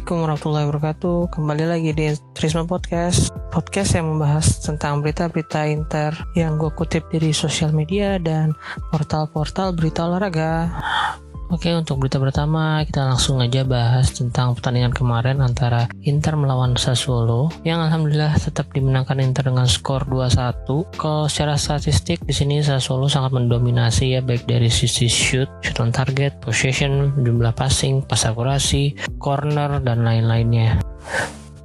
Assalamualaikum warahmatullahi wabarakatuh. Kembali lagi di Trisma Podcast. Podcast yang membahas tentang berita-berita inter Yang gue kutip dari sosial media dan portal-portal berita olahraga Oke untuk berita pertama kita langsung aja bahas tentang pertandingan kemarin antara Inter melawan Sassuolo yang alhamdulillah tetap dimenangkan Inter dengan skor 2-1. Kalau secara statistik di sini Sassuolo sangat mendominasi ya baik dari sisi shoot, shoot on target, possession, jumlah passing, pas akurasi, corner dan lain-lainnya.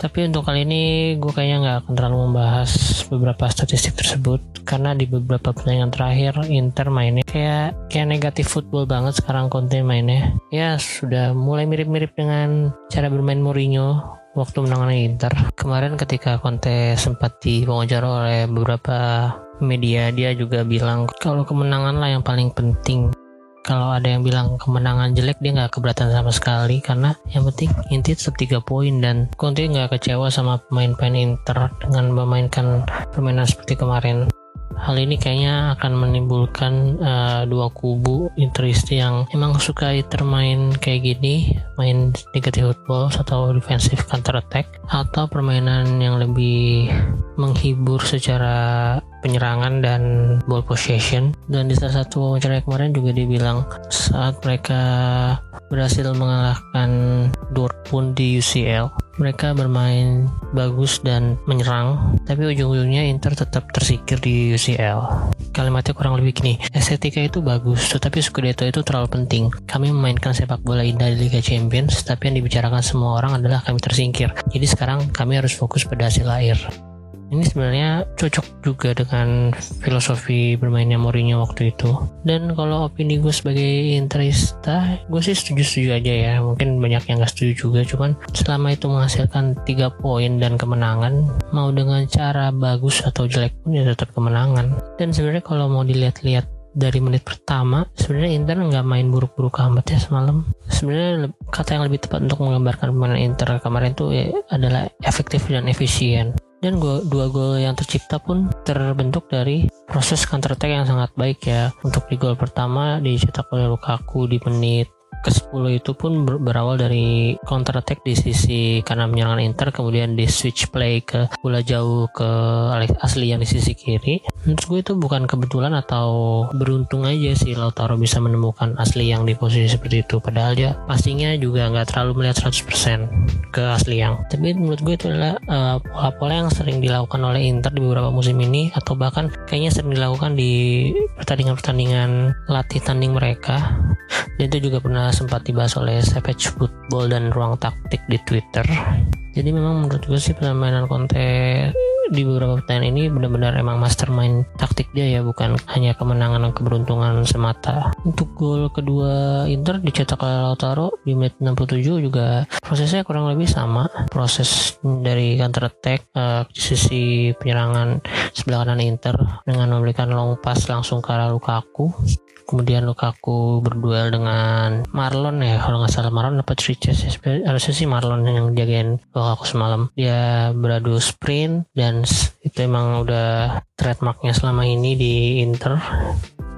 Tapi untuk kali ini gue kayaknya nggak akan terlalu membahas beberapa statistik tersebut karena di beberapa pertandingan terakhir Inter mainnya kayak kayak negatif football banget sekarang konten mainnya. Ya sudah mulai mirip-mirip dengan cara bermain Mourinho waktu menangani Inter. Kemarin ketika Conte sempat diwawancara oleh beberapa media dia juga bilang kalau kemenangan lah yang paling penting kalau ada yang bilang kemenangan jelek dia nggak keberatan sama sekali karena yang penting inti tetap 3 poin dan Conte nggak kecewa sama pemain-pemain Inter dengan memainkan permainan seperti kemarin hal ini kayaknya akan menimbulkan uh, dua kubu Interisti yang emang suka termain kayak gini main negative football atau defensive counter attack atau permainan yang lebih menghibur secara penyerangan dan ball possession. Dan di salah satu wawancara kemarin juga dibilang saat mereka berhasil mengalahkan Dortmund di UCL mereka bermain bagus dan menyerang tapi ujung-ujungnya Inter tetap tersingkir di UCL kalimatnya kurang lebih gini estetika itu bagus tetapi Scudetto itu terlalu penting. Kami memainkan sepak bola indah di Liga Champions tapi yang dibicarakan semua orang adalah kami tersingkir. Jadi sekarang kami harus fokus pada hasil akhir ini sebenarnya cocok juga dengan filosofi bermainnya Mourinho waktu itu. Dan kalau opini gue sebagai interista gue sih setuju-setuju aja ya. Mungkin banyak yang gak setuju juga cuman selama itu menghasilkan 3 poin dan kemenangan mau dengan cara bagus atau jelek pun ya tetap kemenangan. Dan sebenarnya kalau mau dilihat-lihat dari menit pertama sebenarnya Inter nggak main buruk-buruk amat ya semalam. Sebenarnya kata yang lebih tepat untuk menggambarkan permainan Inter kemarin itu ya adalah efektif dan efisien dan gua, dua gol yang tercipta pun terbentuk dari proses counter attack yang sangat baik ya. Untuk di gol pertama dicetak oleh Lukaku di menit ke-10 itu pun ber berawal dari counter attack di sisi kanan menyerang Inter kemudian di switch play ke bola jauh ke asli yang di sisi kiri menurut gue itu bukan kebetulan atau beruntung aja sih Lautaro bisa menemukan asli yang di posisi seperti itu. Padahal dia pastinya juga nggak terlalu melihat 100% ke asli yang. Tapi menurut gue itu adalah uh, pola-pola yang sering dilakukan oleh Inter di beberapa musim ini atau bahkan kayaknya sering dilakukan di pertandingan-pertandingan latih tanding mereka. Dan itu juga pernah sempat dibahas oleh Savage Football dan Ruang Taktik di Twitter. Jadi memang menurut gue sih permainan Conte di beberapa pertandingan ini benar-benar emang mastermind taktik dia ya bukan hanya kemenangan dan keberuntungan semata. Untuk gol kedua Inter dicetak oleh Lautaro di menit 67 juga prosesnya kurang lebih sama. Proses dari counter attack uh, di sisi penyerangan sebelah kanan Inter dengan memberikan long pass langsung ke arah Lukaku. Kemudian Lukaku berduel dengan Marlon ya kalau nggak salah Marlon dapat Riches ya. Harusnya sih Marlon yang jagain Lukaku semalam. Dia beradu sprint dan itu emang udah trademarknya selama ini di Inter.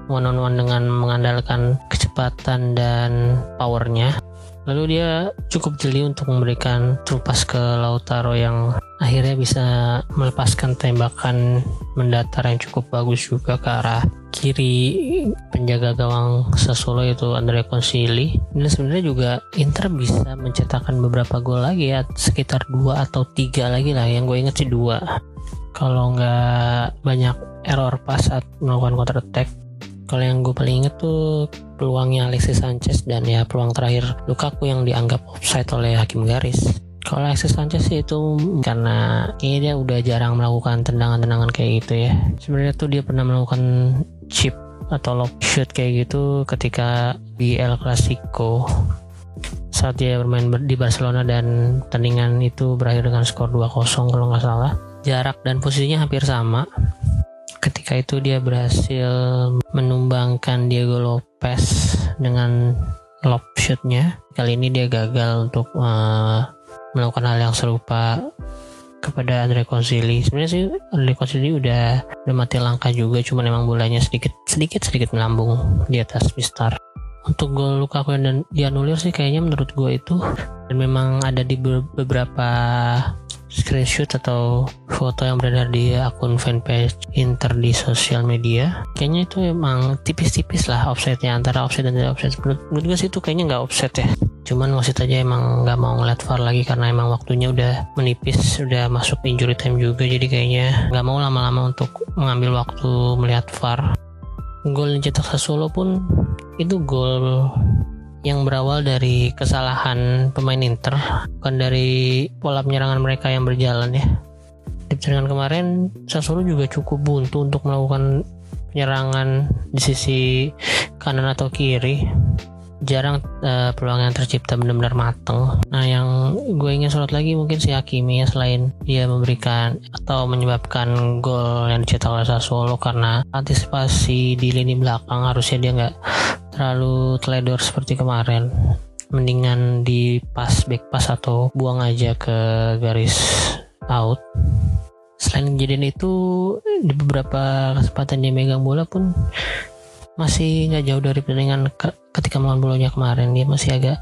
One on one dengan mengandalkan kecepatan dan powernya. Lalu dia cukup jeli untuk memberikan trupas ke Lautaro yang akhirnya bisa melepaskan tembakan mendatar yang cukup bagus juga ke arah kiri penjaga gawang Sassuolo yaitu Andrea Consili dan sebenarnya juga Inter bisa mencetakkan beberapa gol lagi ya sekitar dua atau tiga lagi lah. Yang gue inget sih dua kalau nggak banyak error pas saat melakukan counter attack kalau yang gue paling inget tuh peluangnya Alexis Sanchez dan ya peluang terakhir Lukaku yang dianggap offside oleh hakim garis. Kalau Alexis Sanchez sih itu karena kayaknya dia udah jarang melakukan tendangan-tendangan kayak gitu ya. Sebenarnya tuh dia pernah melakukan chip atau lob shoot kayak gitu ketika di El Clasico. Saat dia bermain di Barcelona dan tandingan itu berakhir dengan skor 2-0 kalau nggak salah jarak dan posisinya hampir sama. Ketika itu dia berhasil menumbangkan Diego Lopez dengan lob shootnya. Kali ini dia gagal untuk uh, melakukan hal yang serupa kepada Andre Consili sebenarnya sih Andre Consili udah udah mati langkah juga cuma memang bolanya sedikit sedikit sedikit melambung di atas Mister. Untuk gol Lukaku yang dianulir sih kayaknya menurut gue itu. Dan memang ada di beberapa screenshot atau foto yang beredar di akun fanpage Inter di sosial media kayaknya itu emang tipis-tipis lah offsetnya antara offset dan tidak offset. Menurut, menurut gue sih itu kayaknya nggak offset ya. Cuman wasit aja emang nggak mau ngeliat VAR lagi karena emang waktunya udah menipis udah masuk injury time juga jadi kayaknya nggak mau lama-lama untuk mengambil waktu melihat VAR. Gol yang cetak Sassuolo pun itu gol yang berawal dari kesalahan pemain Inter bukan dari pola penyerangan mereka yang berjalan ya. Di pertandingan kemarin Sassuolo juga cukup buntu untuk melakukan penyerangan di sisi kanan atau kiri jarang uh, peluang yang tercipta benar-benar mateng. Nah, yang gue ingin sorot lagi mungkin si Hakimi ya selain dia memberikan atau menyebabkan gol yang dicetak oleh Sassuolo karena antisipasi di lini belakang harusnya dia nggak terlalu teledor seperti kemarin. Mendingan di pas back pass atau buang aja ke garis out. Selain kejadian itu di beberapa kesempatan dia megang bola pun masih nggak jauh dari pertandingan ketika melawan Bolonya kemarin. Dia masih agak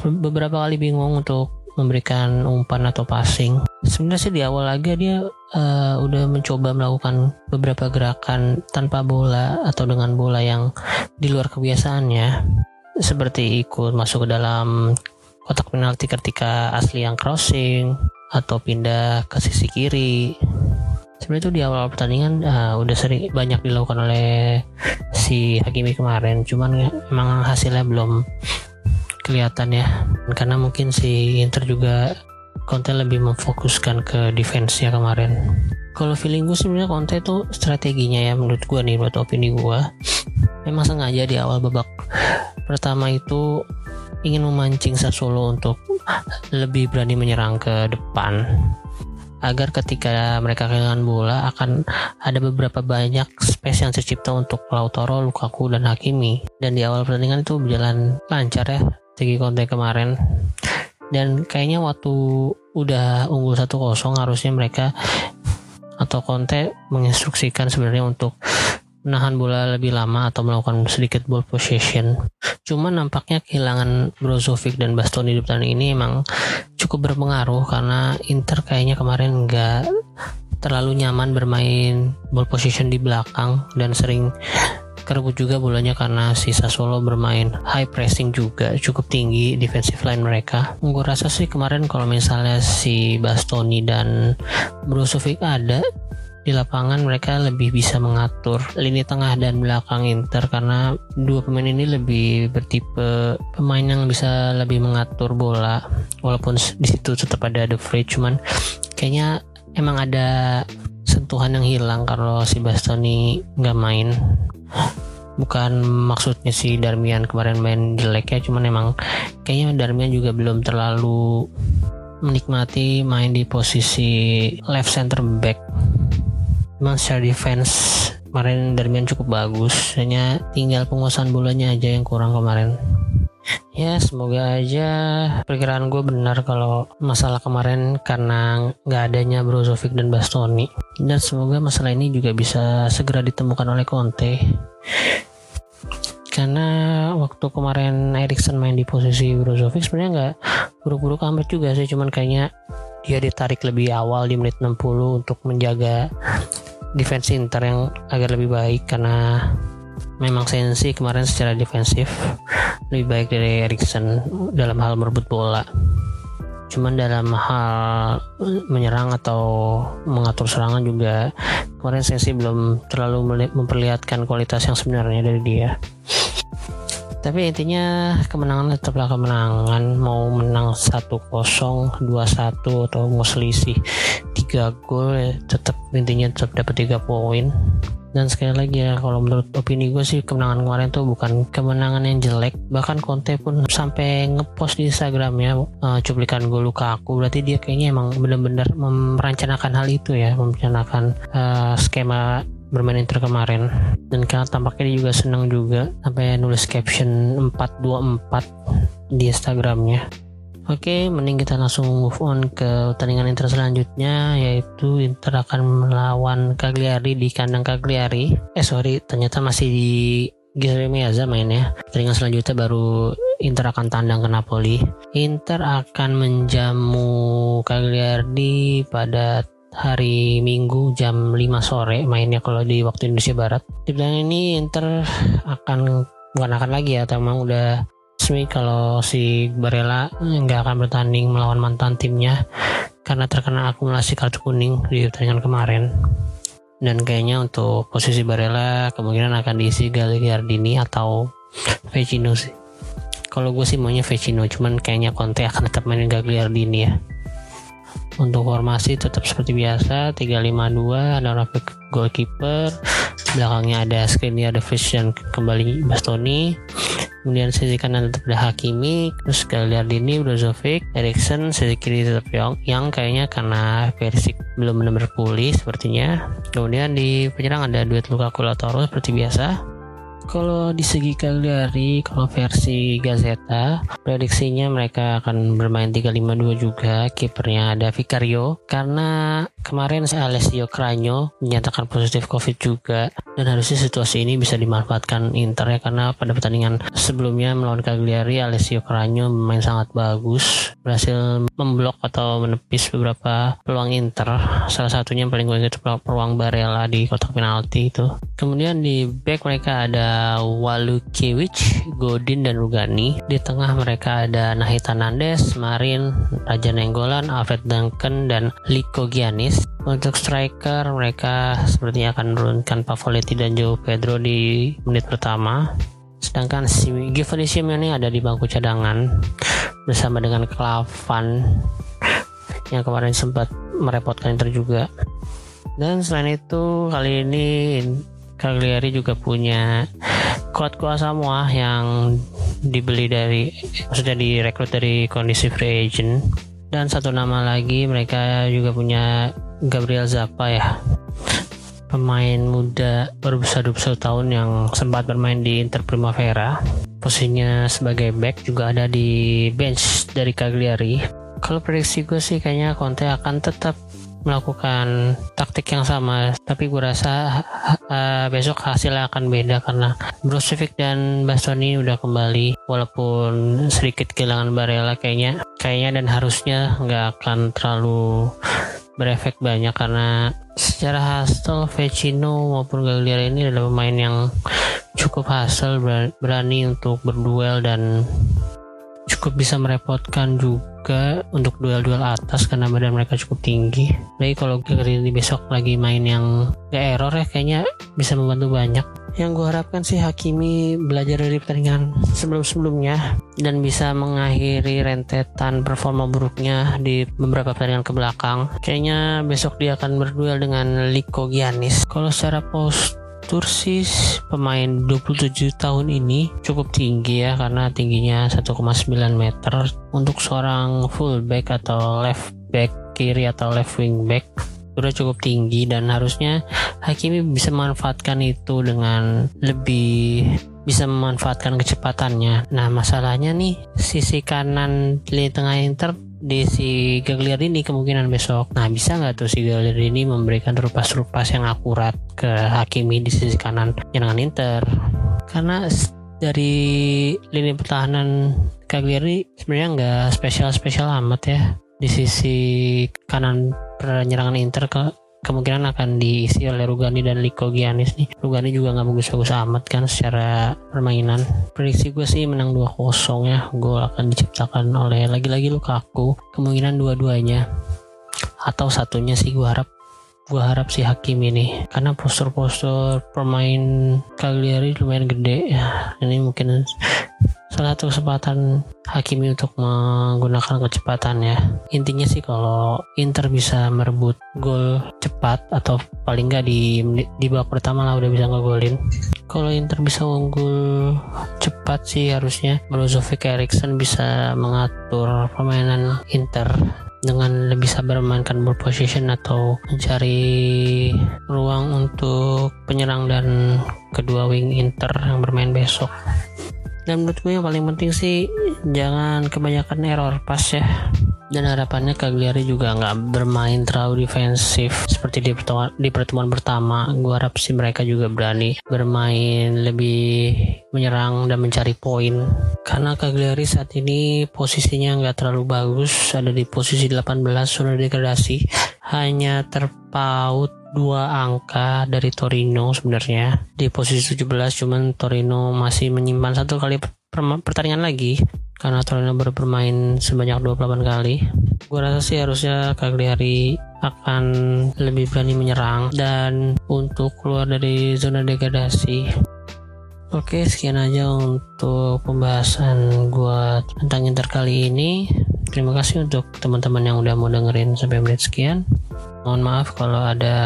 beberapa kali bingung untuk memberikan umpan atau passing. Sebenarnya sih di awal laga dia uh, udah mencoba melakukan beberapa gerakan tanpa bola atau dengan bola yang di luar kebiasaannya, seperti ikut masuk ke dalam kotak penalti ketika asli yang crossing atau pindah ke sisi kiri sebenarnya itu di awal pertandingan uh, udah sering banyak dilakukan oleh si Hakimi kemarin. Cuman emang hasilnya belum kelihatan ya. Karena mungkin si Inter juga Conte lebih memfokuskan ke defense-nya kemarin. Kalau feeling gue sebenarnya Conte itu strateginya ya menurut gue nih buat opini gue memang sengaja di awal babak pertama itu ingin memancing Sassuolo untuk lebih berani menyerang ke depan agar ketika mereka kehilangan bola akan ada beberapa banyak space yang tercipta untuk Lautaro, Lukaku, dan Hakimi. Dan di awal pertandingan itu berjalan lancar ya, segi konten kemarin. Dan kayaknya waktu udah unggul 1-0 harusnya mereka atau Conte menginstruksikan sebenarnya untuk menahan bola lebih lama atau melakukan sedikit ball possession. Cuman nampaknya kehilangan Brozovic dan Bastoni di pertandingan ini emang cukup berpengaruh karena Inter kayaknya kemarin nggak terlalu nyaman bermain ball position di belakang dan sering kerebut juga bolanya karena si Sassuolo bermain high pressing juga cukup tinggi defensive line mereka. Gue rasa sih kemarin kalau misalnya si Bastoni dan Brozovic ada di lapangan mereka lebih bisa mengatur lini tengah dan belakang Inter karena dua pemain ini lebih bertipe pemain yang bisa lebih mengatur bola walaupun di situ tetap ada The Free cuman kayaknya emang ada sentuhan yang hilang kalau si Bastoni nggak main. Bukan maksudnya si Darmian kemarin main jelek ya cuman emang kayaknya Darmian juga belum terlalu menikmati main di posisi left center back memang secara defense kemarin Darmian cukup bagus. Hanya tinggal penguasaan bolanya aja yang kurang kemarin. Ya semoga aja perkiraan gue benar kalau masalah kemarin karena nggak adanya Brozovic dan Bastoni dan semoga masalah ini juga bisa segera ditemukan oleh Conte. Karena waktu kemarin Erikson main di posisi Brozovic sebenarnya nggak buruk-buruk amat juga sih. Cuman kayaknya dia ditarik lebih awal di menit 60 untuk menjaga defense Inter yang agar lebih baik karena memang Sensi kemarin secara defensif lebih baik dari Erikson dalam hal merebut bola. Cuman dalam hal menyerang atau mengatur serangan juga kemarin Sensi belum terlalu memperlihatkan kualitas yang sebenarnya dari dia. Tapi intinya kemenangan tetaplah kemenangan. Mau menang 1-0 2-1 atau mau selisih 3 gol ya tetap intinya tetap dapat 3 poin. Dan sekali lagi ya kalau menurut opini gue sih kemenangan kemarin tuh bukan kemenangan yang jelek. Bahkan Conte pun sampai ngepost di Instagramnya uh, cuplikan gue luka aku berarti dia kayaknya emang bener-bener merencanakan hal itu ya merencanakan uh, skema bermain Inter kemarin. Dan karena tampaknya dia juga senang juga sampai nulis caption 424 di Instagramnya Oke, mending kita langsung move on ke pertandingan Inter selanjutnya yaitu Inter akan melawan Cagliari di kandang Cagliari. Eh sorry, ternyata masih di Giuseppe Meazza mainnya. Pertandingan selanjutnya baru Inter akan tandang ke Napoli. Inter akan menjamu Cagliari pada hari Minggu jam 5 sore mainnya kalau di waktu Indonesia Barat. Di ini Inter akan bukan akan lagi ya, atau memang udah resmi kalau si Barella nggak akan bertanding melawan mantan timnya karena terkena akumulasi kartu kuning di pertandingan kemarin. Dan kayaknya untuk posisi Barella kemungkinan akan diisi Gagliardini atau Vecino sih. Kalau gue sih maunya Vecino cuman kayaknya Conte akan tetap mainin Gagliardini ya. Untuk formasi tetap seperti biasa 352 ada Rafiq goalkeeper belakangnya ada Skriniar ada Fish dan kembali Bastoni kemudian sisi kanan tetap ada Hakimi terus Gagliardini Brozovic Erikson sisi kiri tetap Young. Yang kayaknya karena versi belum benar-benar pulih sepertinya. Kemudian di penyerang ada duet Lukaku Lautaro seperti biasa. Kalau di segi Cagliari, kalau versi Gazeta, prediksinya mereka akan bermain 3-5-2 juga. Kipernya ada Vicario. Karena kemarin Alessio Cragno menyatakan positif COVID juga dan harusnya situasi ini bisa dimanfaatkan Inter ya karena pada pertandingan sebelumnya melawan Cagliari Alessio Cragno bermain sangat bagus berhasil memblok atau menepis beberapa peluang Inter salah satunya yang paling gue itu peluang Barella di kotak penalti itu kemudian di back mereka ada Walukiewicz, Godin dan Rugani. Di tengah mereka ada Nahita Nandes, Marin, Raja Nenggolan, Alfred Duncan dan Liko Giannis. Untuk striker mereka sepertinya akan menurunkan Pavoletti dan Joe Pedro di menit pertama. Sedangkan si Giovanni Simeone ada di bangku cadangan bersama dengan Klavan yang kemarin sempat merepotkan Inter juga. Dan selain itu kali ini Cagliari juga punya kuat kuasa semua yang dibeli dari maksudnya direkrut dari kondisi free agent dan satu nama lagi mereka juga punya Gabriel Zappa ya. Pemain muda besar 21 tahun yang sempat bermain di Inter Primavera. Posisinya sebagai back juga ada di bench dari Cagliari. Kalau prediksi gue sih kayaknya Conte akan tetap melakukan taktik yang sama. Tapi gue rasa uh, besok hasilnya akan beda karena Brozovic dan Bastoni udah kembali. Walaupun sedikit kehilangan Barella kayaknya kayaknya dan harusnya nggak akan terlalu berefek banyak karena secara hasil Vecino maupun Gagliardini ini adalah pemain yang cukup hasil berani untuk berduel dan cukup bisa merepotkan juga untuk duel-duel atas karena badan mereka cukup tinggi. Jadi kalau ini besok lagi main yang gak error ya kayaknya bisa membantu banyak. Yang gue harapkan sih Hakimi belajar dari pertandingan sebelum-sebelumnya dan bisa mengakhiri rentetan performa buruknya di beberapa pertandingan ke belakang. Kayaknya besok dia akan berduel dengan Liko Giannis. Kalau secara post Tursis pemain 27 tahun ini cukup tinggi ya karena tingginya 1,9 meter untuk seorang fullback atau left back kiri atau left wing back sudah cukup tinggi dan harusnya Hakimi bisa memanfaatkan itu dengan lebih bisa memanfaatkan kecepatannya. Nah masalahnya nih sisi kanan lini tengah Inter di si ini kemungkinan besok. Nah bisa nggak tuh si ini memberikan rupas-rupas yang akurat ke Hakimi di sisi kanan dengan Inter? Karena dari lini pertahanan Cagliari sebenarnya nggak spesial-spesial amat ya di sisi kanan penyerangan Inter ke kemungkinan akan diisi oleh Rugani dan Liko Giannis nih. Rugani juga nggak bagus-bagus amat kan secara permainan. Prediksi gue sih menang 2-0 ya. Gol akan diciptakan oleh lagi-lagi Lukaku. Kemungkinan dua-duanya. Atau satunya sih gue harap gue harap si Hakim ini karena postur-postur pemain Cagliari lumayan gede ya. Ini mungkin salah satu kesempatan Hakimi untuk menggunakan kecepatan ya. Intinya sih kalau Inter bisa merebut gol cepat atau paling nggak di di babak pertama lah udah bisa ngegolin. Kalau Inter bisa unggul cepat sih harusnya. Brozovic Erikson bisa mengatur permainan Inter dengan lebih sabar memainkan ball position atau mencari ruang untuk penyerang dan kedua wing Inter yang bermain besok. Dan menurut gue yang paling penting sih jangan kebanyakan error pas ya dan harapannya Cagliari juga nggak bermain terlalu defensif seperti di pertemuan, di pertemuan pertama. Gue harap sih mereka juga berani bermain lebih menyerang dan mencari poin. Karena Cagliari saat ini posisinya nggak terlalu bagus ada di posisi 18 sudah degradasi. Hanya terpaut dua angka dari Torino sebenarnya. Di posisi 17 cuman Torino masih menyimpan satu kali pertandingan lagi. Karena Torino baru bermain sebanyak 28 kali. Gue rasa sih harusnya Cagliari akan lebih berani menyerang. Dan untuk keluar dari zona degradasi. Oke sekian aja untuk pembahasan gue tentang Inter kali ini. Terima kasih untuk teman-teman yang udah mau dengerin sampai menit sekian Mohon maaf kalau ada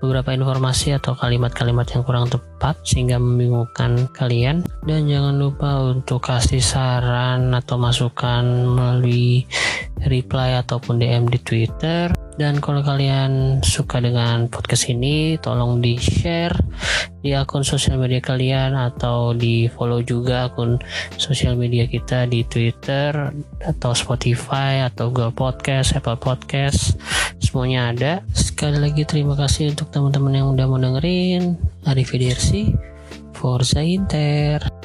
beberapa informasi atau kalimat-kalimat yang kurang tepat sehingga membingungkan kalian. Dan jangan lupa untuk kasih saran atau masukan melalui reply ataupun DM di Twitter. Dan kalau kalian suka dengan podcast ini, tolong di share di akun sosial media kalian atau di follow juga akun sosial media kita di Twitter atau Spotify atau Google Podcast, Apple Podcast, semuanya ada. Sekali lagi terima kasih untuk teman-teman yang udah mau dengerin. Arrivederci, Forza Inter.